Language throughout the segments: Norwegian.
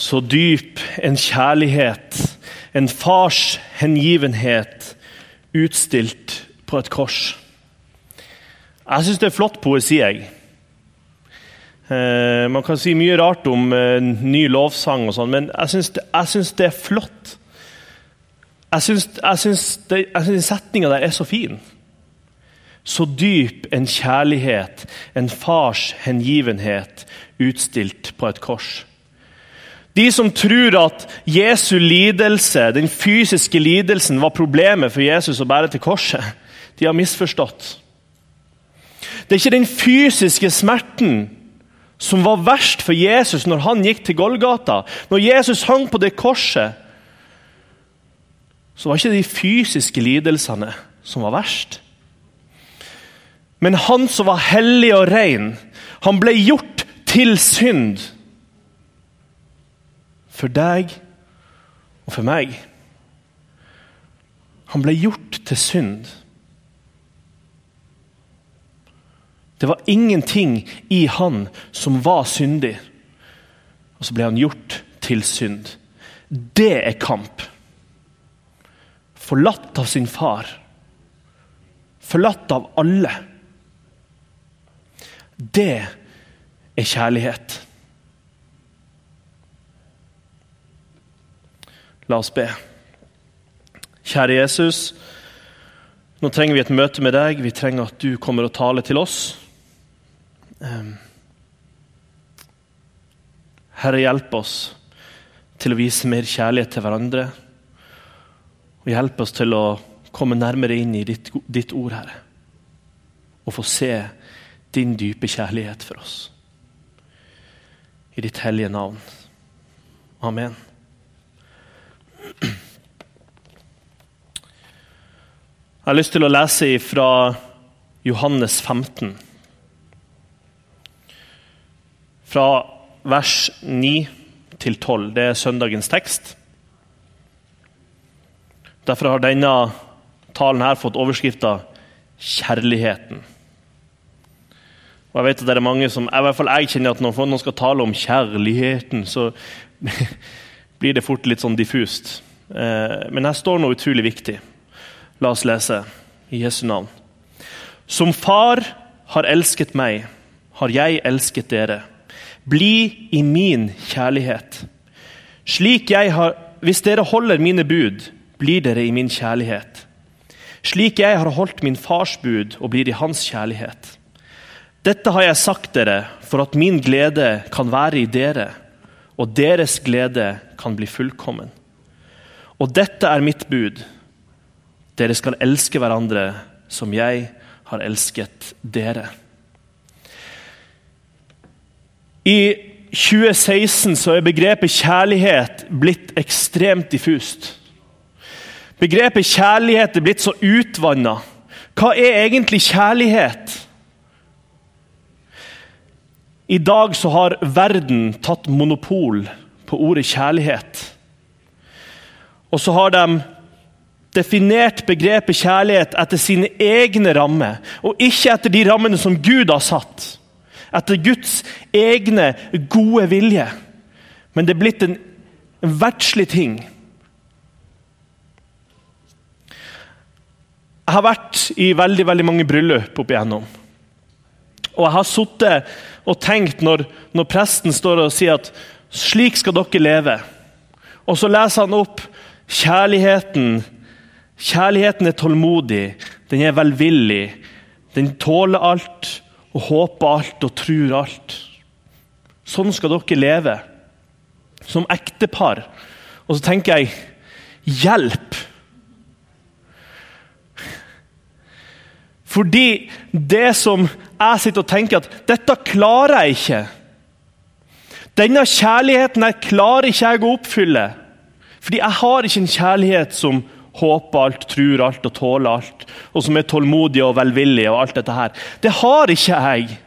Så dyp en kjærlighet, en fars hengivenhet, utstilt på et kors. Jeg syns det er flott poesi. jeg. Eh, man kan si mye rart om eh, ny lovsang, og sånn, men jeg syns det, er flott. Jeg syns, syns setninga der er så fin. Så dyp en kjærlighet, en fars hengivenhet, utstilt på et kors. De som tror at Jesu lidelse, den fysiske lidelsen var problemet for Jesus å bære til korset, de har misforstått. Det er ikke den fysiske smerten som var verst for Jesus når han gikk til Golgata. Når Jesus hang på det korset, så var ikke de fysiske lidelsene som var verst. Men han som var hellig og ren, han ble gjort til synd. For deg og for meg. Han ble gjort til synd. Det var ingenting i han som var syndig. Og så ble han gjort til synd. Det er kamp. Forlatt av sin far. Forlatt av alle. Det er kjærlighet. La oss be. Kjære Jesus, nå trenger vi et møte med deg. Vi trenger at du kommer og taler til oss. Herre, hjelp oss til å vise mer kjærlighet til hverandre. Og hjelp oss til å komme nærmere inn i ditt, ditt ord, Herre. Og få se din dype kjærlighet for oss. I ditt hellige navn. Amen. Jeg har lyst til å lese fra Johannes 15. Fra vers 9 til 12. Det er søndagens tekst. Derfor har denne talen her fått overskrifta 'Kjærligheten'. Og jeg vet at det er mange som, i hvert fall jeg kjenner at Når noen skal tale om kjærligheten, så blir det fort litt sånn diffust. Eh, men her står noe utrolig viktig. La oss lese i Jesu navn. Som Far har elsket meg, har jeg elsket dere. Bli i min kjærlighet. Slik jeg har, hvis dere holder mine bud, blir dere i min kjærlighet. Slik jeg har holdt min fars bud og blir i hans kjærlighet. Dette har jeg sagt dere for at min glede kan være i dere, og deres glede kan bli fullkommen. Og dette er mitt bud. Dere skal elske hverandre som jeg har elsket dere. I 2016 så er begrepet kjærlighet blitt ekstremt diffust. Begrepet kjærlighet er blitt så utvanna. Hva er egentlig kjærlighet? I dag så har verden tatt monopol på ordet kjærlighet. Og så har de definert begrepet kjærlighet etter sine egne rammer, og ikke etter de rammene som Gud har satt. Etter Guds egne gode vilje. Men det er blitt en, en verdslig ting. Jeg har vært i veldig veldig mange bryllup opp igjennom. Og jeg har sittet og tenkt når, når, presten står og sier at slik skal dere leve. Og så leser han opp kjærligheten. Kjærligheten er tålmodig, den er velvillig. Den tåler alt og håper alt og tror alt. Sånn skal dere leve. Som ektepar. Og så tenker jeg hjelp! Fordi det som jeg sitter og tenker at dette klarer jeg ikke. Denne kjærligheten her klarer ikke jeg å oppfylle. Fordi jeg har ikke en kjærlighet som håper alt, tror alt og tåler alt. Og som er tålmodig og velvillig og alt dette her. Det har ikke jeg.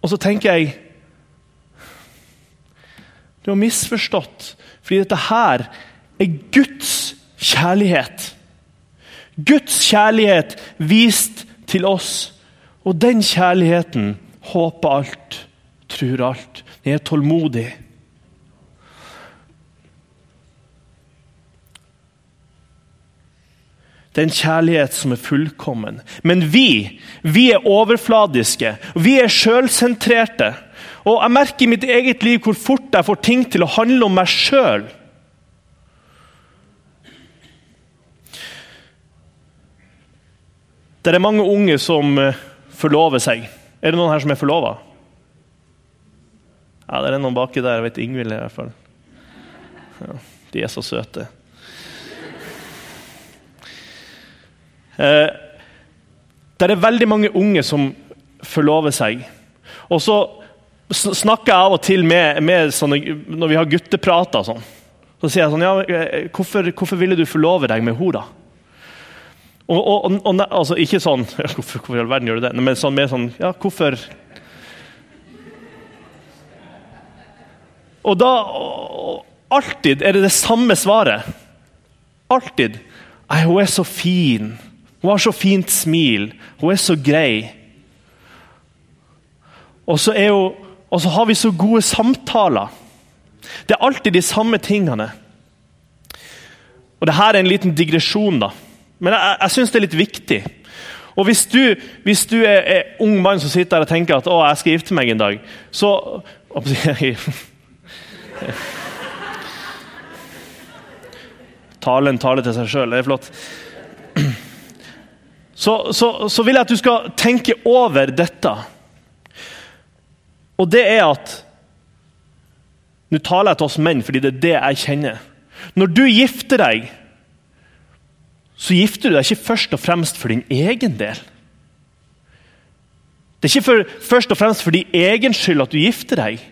Og så tenker jeg Du har misforstått. Fordi dette her er Guds kjærlighet. Guds kjærlighet vist til oss. Og den kjærligheten håper alt, tror alt. Den er tålmodig. Det er en kjærlighet som er fullkommen. Men vi, vi er overfladiske. Vi er sjølsentrerte. Og jeg merker i mitt eget liv hvor fort jeg får ting til å handle om meg sjøl. Det er mange unge som eh, forlover seg. Er det noen her som er forlova? Ja, det er noen baki der. Jeg vet Ingvild i hvert fall. Ja, de er så søte. Eh, det er veldig mange unge som forlover seg. Og så snakker jeg av og til med, med sånne, når vi har gutteprater. Sånn. Så sier jeg sånn ja, eh, hvorfor, hvorfor ville du forlove deg med henne, da? Og, og, og, altså, ikke sånn hvorfor, hvorfor, i all verden gjør du det? Men sånn, mer sånn Ja, hvorfor Og da Alltid er det det samme svaret. Alltid. Nei, hun er så fin. Hun har så fint smil. Hun er så grei. Og så, er hun, og så har vi så gode samtaler. Det er alltid de samme tingene. Og det her er en liten digresjon. da. Men jeg, jeg syns det er litt viktig. Og Hvis du, hvis du er, er, ung mann som sitter der og tenker at å, jeg skal gifte meg en dag, så Talen taler til seg sjøl. Det er flott. Så, så, så, vil jeg at du skal tenke over dette. Og det er at Nå taler jeg til oss menn, fordi det er det jeg kjenner. Når du gifter deg så gifter du deg ikke først og fremst for din egen del. Det er ikke for, først og fremst for din egen skyld at du gifter deg.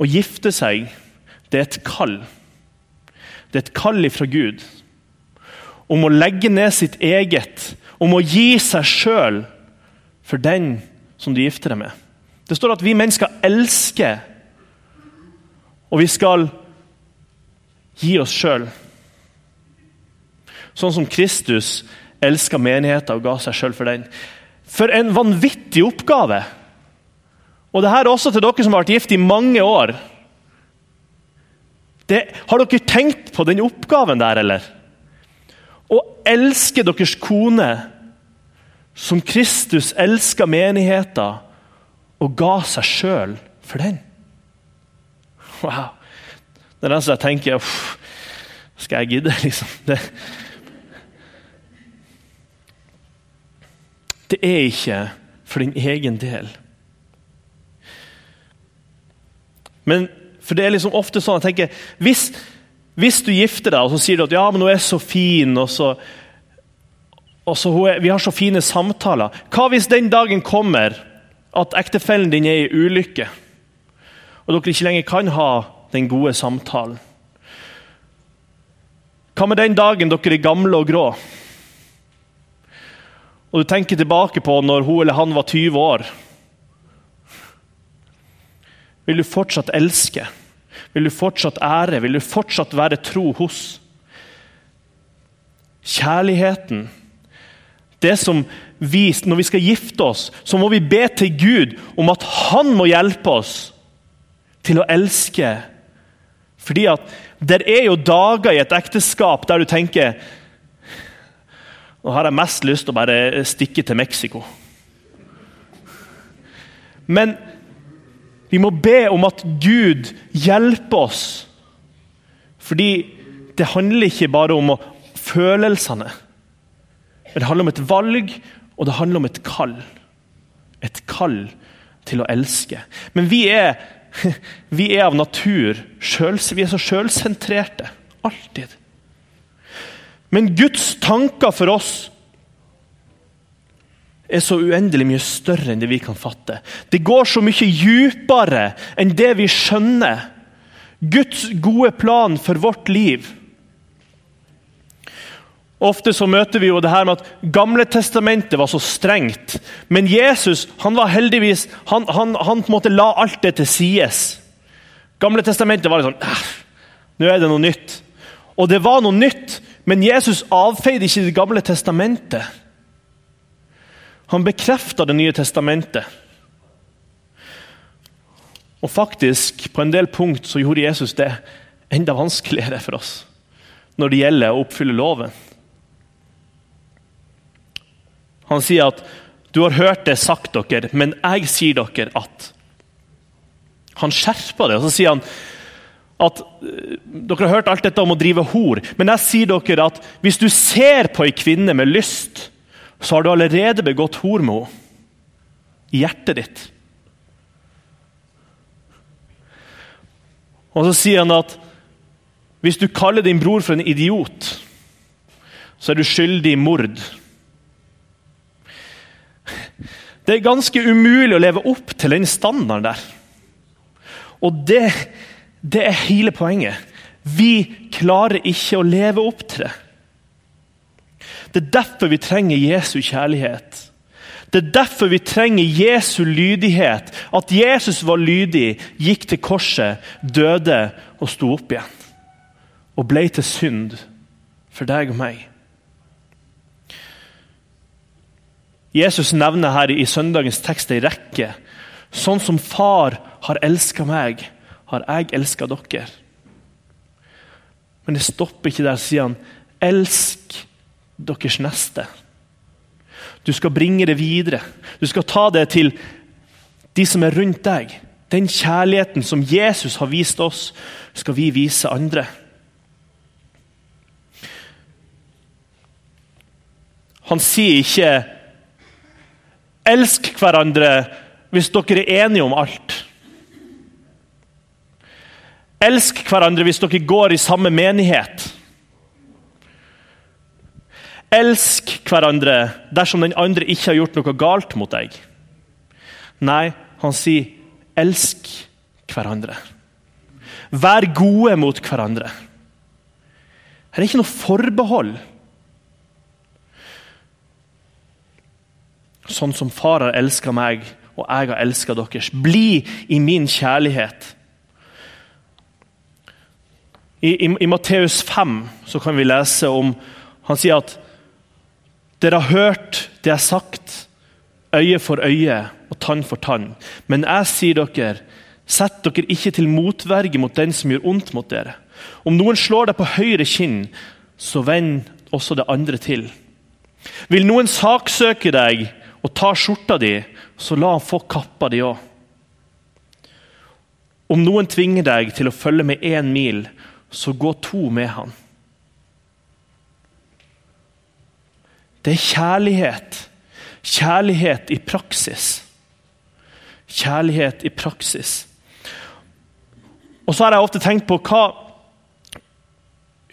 Å gifte seg, det er et kall. Det er et kall ifra Gud om å legge ned sitt eget, om å gi seg sjøl for den som du gifter deg med. Det står at vi mennesker elsker og vi skal gi oss sjøl. Sånn som Kristus elska menigheten og ga seg sjøl for den. For en vanvittig oppgave! Og det her er også til dere som har vært gift i mange år. Det, har dere tenkt på den oppgaven der, eller? Å elske deres kone som Kristus elska menigheten og ga seg sjøl for den. Wow. Det er den som jeg tenker uff, Skal jeg gidde, liksom? Det, det er ikke for din egen del. Men for det er liksom ofte sånn jeg tenker, hvis, hvis du gifter deg og så sier du at ja, men hun er så fin og så, og så er, Vi har så fine samtaler. Hva hvis den dagen kommer at ektefellen din er i ulykke? Og dere ikke lenger kan ha den gode samtalen? Hva med den dagen dere er gamle og grå? Og du tenker tilbake på når hun eller han var 20 år. Vil du fortsatt elske? Vil du fortsatt ære? Vil du fortsatt være tro hos? Kjærligheten det som vi, Når vi skal gifte oss, så må vi be til Gud om at han må hjelpe oss til å elske. Fordi at det er jo dager i et ekteskap der du tenker Nå har jeg mest lyst til å bare stikke til Mexico. Men vi må be om at Gud hjelper oss. Fordi det handler ikke bare om følelsene. Men det handler om et valg, og det handler om et kall. Et kall til å elske. Men vi er Vi er av natur selv, vi er så sjølsentrerte. Alltid. Men Guds tanker for oss er så uendelig mye større enn det vi kan fatte. Det går så mye dypere enn det vi skjønner. Guds gode plan for vårt liv Ofte så møter vi jo det her med at Gamle testamentet var så strengt. Men Jesus han var heldigvis, han, han, han på en måte la alt det til sides. Gamle testamentet var litt sånn Nå er det noe nytt. Og det var noe nytt, men Jesus avfeide ikke Det gamle testamentet. Han bekrefta Det nye testamentet. Og faktisk, på en del punkt så gjorde Jesus det enda vanskeligere for oss når det gjelder å oppfylle loven. Han sier at 'du har hørt det sagt dere, men jeg sier dere at' Han skjerper det, og så sier han at dere har hørt alt dette om å drive hor, men jeg sier dere at hvis du ser på ei kvinne med lyst, så har du allerede begått hor med henne i hjertet ditt. Og så sier han at hvis du kaller din bror for en idiot, så er du skyldig i mord. Det er ganske umulig å leve opp til den standarden der. Og det, det er hele poenget. Vi klarer ikke å leve opp til det. Det er derfor vi trenger Jesu kjærlighet. Det er derfor vi trenger Jesu lydighet. At Jesus var lydig, gikk til korset, døde og sto opp igjen. Og ble til synd for deg og meg. Jesus nevner her i søndagens tekst ei rekke. Sånn som far har elska meg, har jeg elska dere. Men det stopper ikke der, sier han. Elsk deres neste. Du skal bringe det videre. Du skal ta det til de som er rundt deg. Den kjærligheten som Jesus har vist oss, skal vi vise andre. Han sier ikke 'elsk hverandre hvis dere er enige om alt'. Elsk hverandre hvis dere går i samme menighet. Elsk hverandre dersom den andre ikke har gjort noe galt mot deg. Nei, han sier elsk hverandre. Vær gode mot hverandre. Her er ikke noe forbehold. Sånn som far har elska meg, og jeg har elska deres. Bli i min kjærlighet. I, i, i Matteus 5 så kan vi lese om Han sier at dere har hørt det jeg har sagt, øye for øye og tann for tann. Men jeg sier dere, sett dere ikke til motverge mot den som gjør ondt mot dere. Om noen slår deg på høyre kinn, så vend også det andre til. Vil noen saksøke deg og ta skjorta di, så la han få kappa di òg. Om noen tvinger deg til å følge med én mil, så gå to med han. Det er kjærlighet. Kjærlighet i praksis. Kjærlighet i praksis. Og så har jeg ofte tenkt på hva,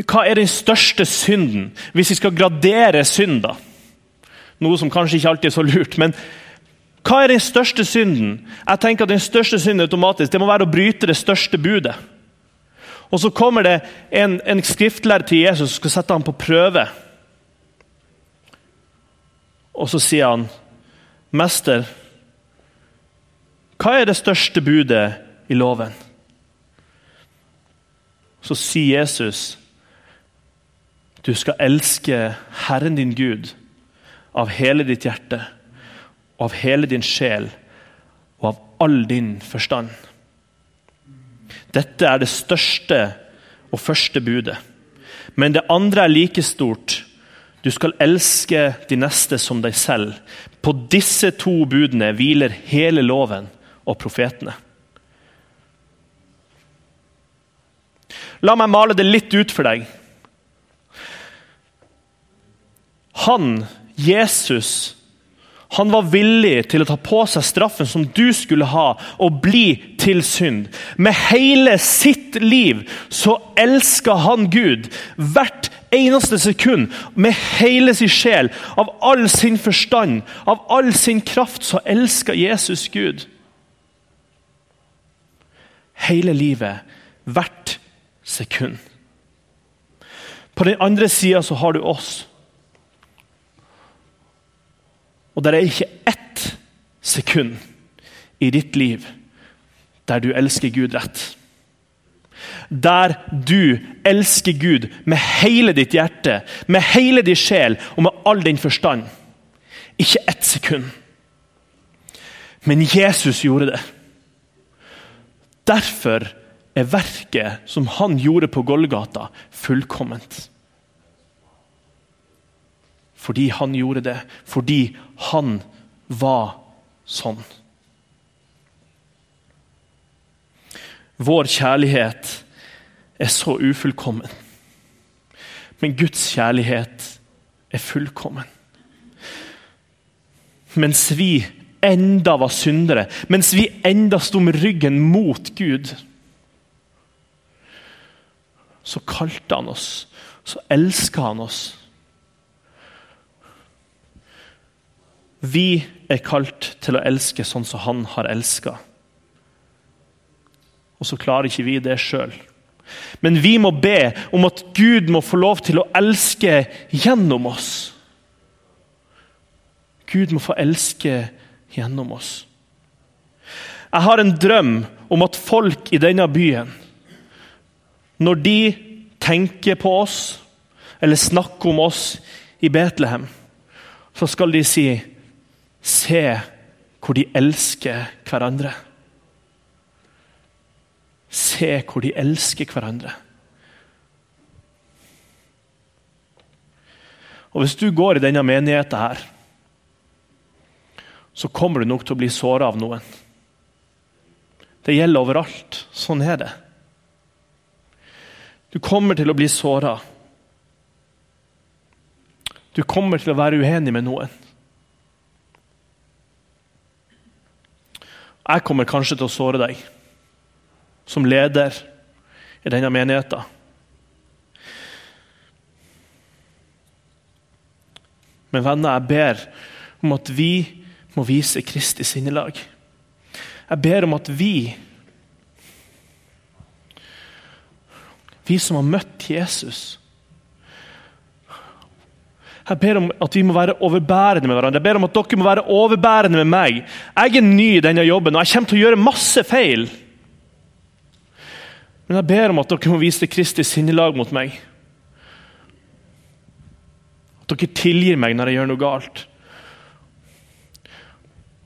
hva er den største synden, hvis vi skal gradere synder? Noe som kanskje ikke alltid er så lurt. men hva er den største synden? Jeg tenker at Den største synden automatisk, det må være å bryte det største budet. Og Så kommer det en, en skriftlærer til Jesus som skal sette ham på prøve. Og så sier han, 'Mester, hva er det største budet i loven?' Så sier Jesus, 'Du skal elske Herren din Gud av hele ditt hjerte' 'og av hele din sjel og av all din forstand'. Dette er det største og første budet. Men det andre er like stort du skal elske de neste som deg selv. På disse to budene hviler hele loven og profetene. La meg male det litt ut for deg. Han, Jesus, han var villig til å ta på seg straffen som du skulle ha, og bli til synd. Med hele sitt liv så elska han Gud. Hvert eneste sekund, med hele sin sjel, av all sin forstand, av all sin kraft, så elska Jesus Gud. Hele livet, hvert sekund. På den andre sida så har du oss. Og det er ikke ett sekund i ditt liv der du elsker Gud rett der du elsker Gud med hele ditt hjerte, med hele din sjel og med all din forstand. Ikke ett sekund. Men Jesus gjorde det. Derfor er verket som han gjorde på Golgata, fullkomment. Fordi han gjorde det. Fordi han var sånn. Vår kjærlighet er så ufullkommen. Men Guds kjærlighet er fullkommen. Mens vi enda var syndere, mens vi enda sto med ryggen mot Gud, så kalte han oss, så elska han oss. Vi er kalt til å elske sånn som han har elska. Og så klarer ikke vi det sjøl. Men vi må be om at Gud må få lov til å elske gjennom oss. Gud må få elske gjennom oss. Jeg har en drøm om at folk i denne byen, når de tenker på oss eller snakker om oss i Betlehem, så skal de si Se hvor de elsker hverandre. Se hvor de elsker hverandre. Og Hvis du går i denne menigheten, her, så kommer du nok til å bli såra av noen. Det gjelder overalt. Sånn er det. Du kommer til å bli såra. Du kommer til å være uenig med noen. Jeg kommer kanskje til å såre deg som leder i denne menigheten. Men venner, jeg ber om at vi må vise Kristi sinnelag. Jeg ber om at vi, vi som har møtt Jesus Jeg ber om at vi må være overbærende med hverandre. Jeg ber om at dere må være overbærende med meg. Jeg er ny i denne jobben, og jeg kommer til å gjøre masse feil. Men jeg ber om at dere må vise Kristi sinnelag mot meg. At dere tilgir meg når jeg gjør noe galt.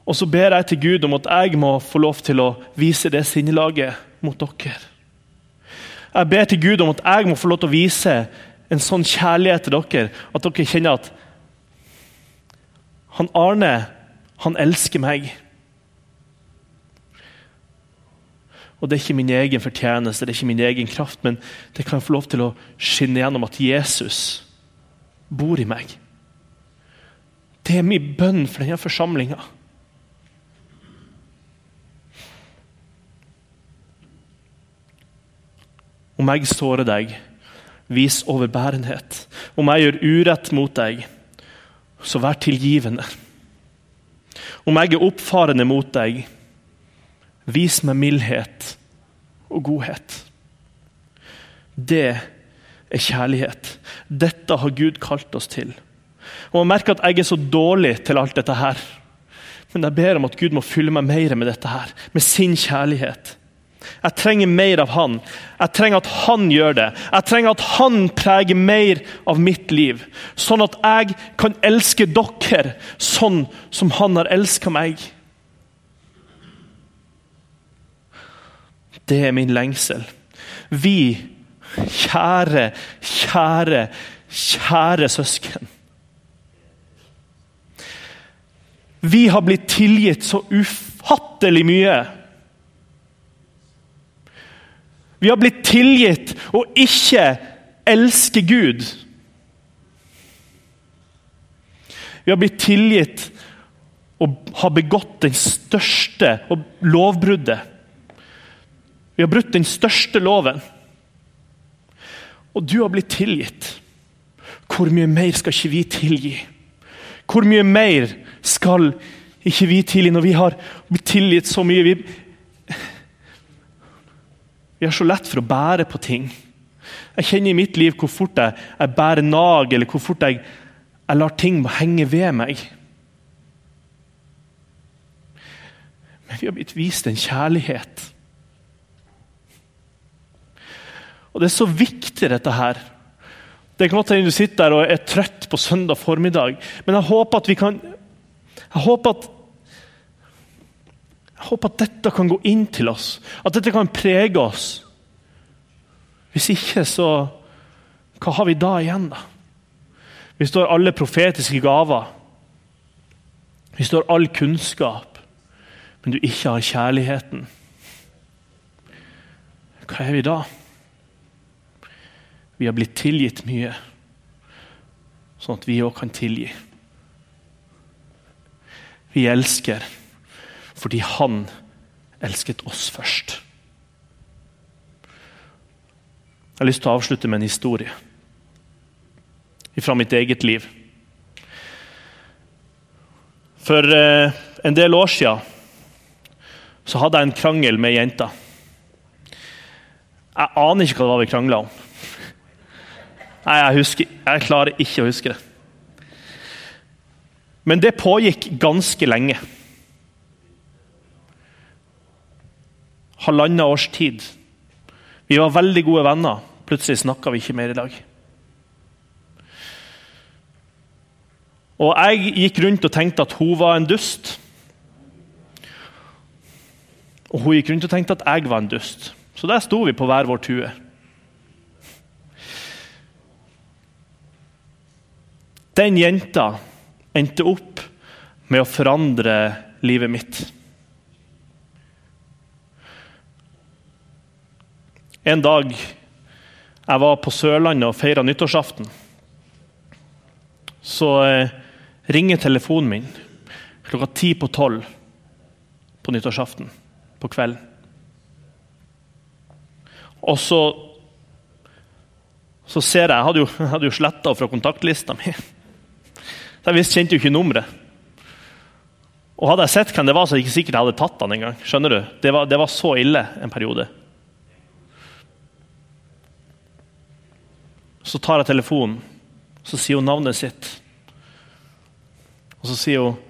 Og så ber jeg til Gud om at jeg må få lov til å vise det sinnelaget mot dere. Jeg ber til Gud om at jeg må få lov til å vise en sånn kjærlighet til dere at dere kjenner at han Arne, han elsker meg. Og Det er ikke min egen fortjeneste, det er ikke min egen kraft, men det kan få lov til å skinne gjennom at Jesus bor i meg. Det er min bønn for denne forsamlinga. Om jeg sårer deg, vis overbærenhet. Om jeg gjør urett mot deg, så vær tilgivende. Om jeg er oppfarende mot deg, Vis meg mildhet og godhet. Det er kjærlighet. Dette har Gud kalt oss til. Og Jeg merker at jeg er så dårlig til alt dette her. Men jeg ber om at Gud må fylle meg mer med dette her, med sin kjærlighet. Jeg trenger mer av Han. Jeg trenger at Han gjør det. Jeg trenger at Han preger mer av mitt liv, sånn at jeg kan elske dere sånn som Han har elska meg. Det er min lengsel. Vi, kjære, kjære, kjære søsken. Vi har blitt tilgitt så ufattelig mye. Vi har blitt tilgitt å ikke elske Gud. Vi har blitt tilgitt å ha begått den største lovbruddet vi har brutt den største loven. Og du har blitt tilgitt. Hvor mye mer skal ikke vi tilgi? Hvor mye mer skal ikke vi tilgi når vi har blitt tilgitt så mye? Vi, vi har så lett for å bære på ting. Jeg kjenner i mitt liv hvor fort jeg, jeg bærer nag, eller hvor fort jeg, jeg lar ting henge ved meg. Men vi har blitt vist en kjærlighet Og Det er så viktig, dette her. Det kan godt hende du sitter der og er trøtt på søndag formiddag, men jeg håper at vi kan Jeg håper at, jeg håper at dette kan gå inn til oss, at dette kan prege oss. Hvis ikke, så hva har vi da igjen, da? Vi står alle profetiske gaver. Vi står all kunnskap, men du ikke har kjærligheten. Hva er vi da? Vi har blitt tilgitt mye, sånn at vi òg kan tilgi. Vi elsker fordi han elsket oss først. Jeg har lyst til å avslutte med en historie fra mitt eget liv. For eh, en del år siden så hadde jeg en krangel med ei jente. Jeg aner ikke hva det var vi krangla om. Nei, jeg, husker, jeg klarer ikke å huske det. Men det pågikk ganske lenge. Halvannet års tid. Vi var veldig gode venner. Plutselig snakka vi ikke mer i dag. Og jeg gikk rundt og tenkte at hun var en dust. Og hun gikk rundt og tenkte at jeg var en dust. Så der sto vi på hver vår tue. Den jenta endte opp med å forandre livet mitt. En dag jeg var på Sørlandet og feira nyttårsaften, så eh, ringer telefonen min klokka ti på tolv på nyttårsaften på kvelden. Og så, så ser jeg Jeg hadde jo, jeg jo sletta fra kontaktlista mi. Jeg visst kjente jo ikke nummeret. Og Hadde jeg sett hvem det var, så er det ikke sikkert jeg hadde tatt han engang. Skjønner du? Det det var så ille en periode. Så tar jeg telefonen, så sier hun navnet sitt. Og så sier hun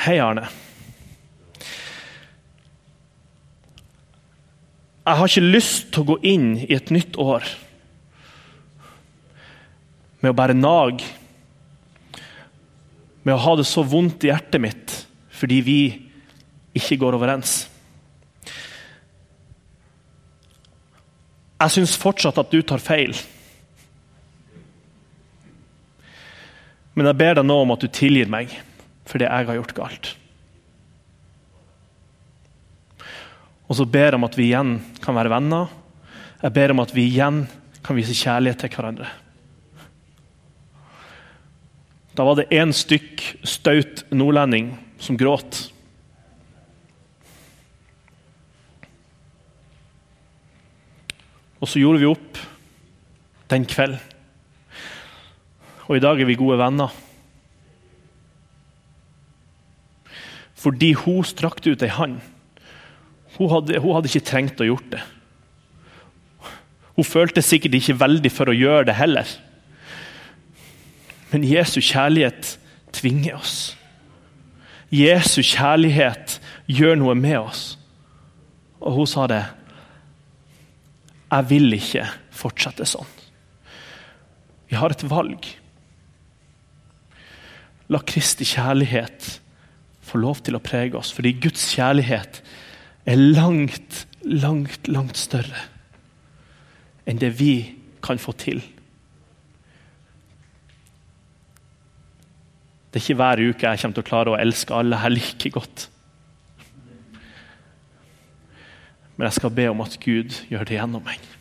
Hei, Arne. Jeg har ikke lyst til å gå inn i et nytt år med å bære nag, Med å ha det så vondt i hjertet mitt fordi vi ikke går overens. Jeg syns fortsatt at du tar feil. Men jeg ber deg nå om at du tilgir meg for det jeg har gjort galt. Og så ber jeg om at vi igjen kan være venner. Jeg ber om at vi igjen kan vise kjærlighet til hverandre. Da var det én stykk staut nordlending som gråt. Og så gjorde vi opp den kvelden. Og i dag er vi gode venner. Fordi hun strakte ut ei hand. Hun hadde, hun hadde ikke trengt å gjort det. Hun følte sikkert ikke veldig for å gjøre det heller. Men Jesu kjærlighet tvinger oss. Jesu kjærlighet gjør noe med oss. Og hun sa det. Jeg vil ikke fortsette sånn. Vi har et valg. La Kristi kjærlighet få lov til å prege oss, fordi Guds kjærlighet er langt, langt, langt større enn det vi kan få til. Det er ikke hver uke jeg kommer til å klare å elske alle her like godt. Men jeg skal be om at Gud gjør det gjennom meg.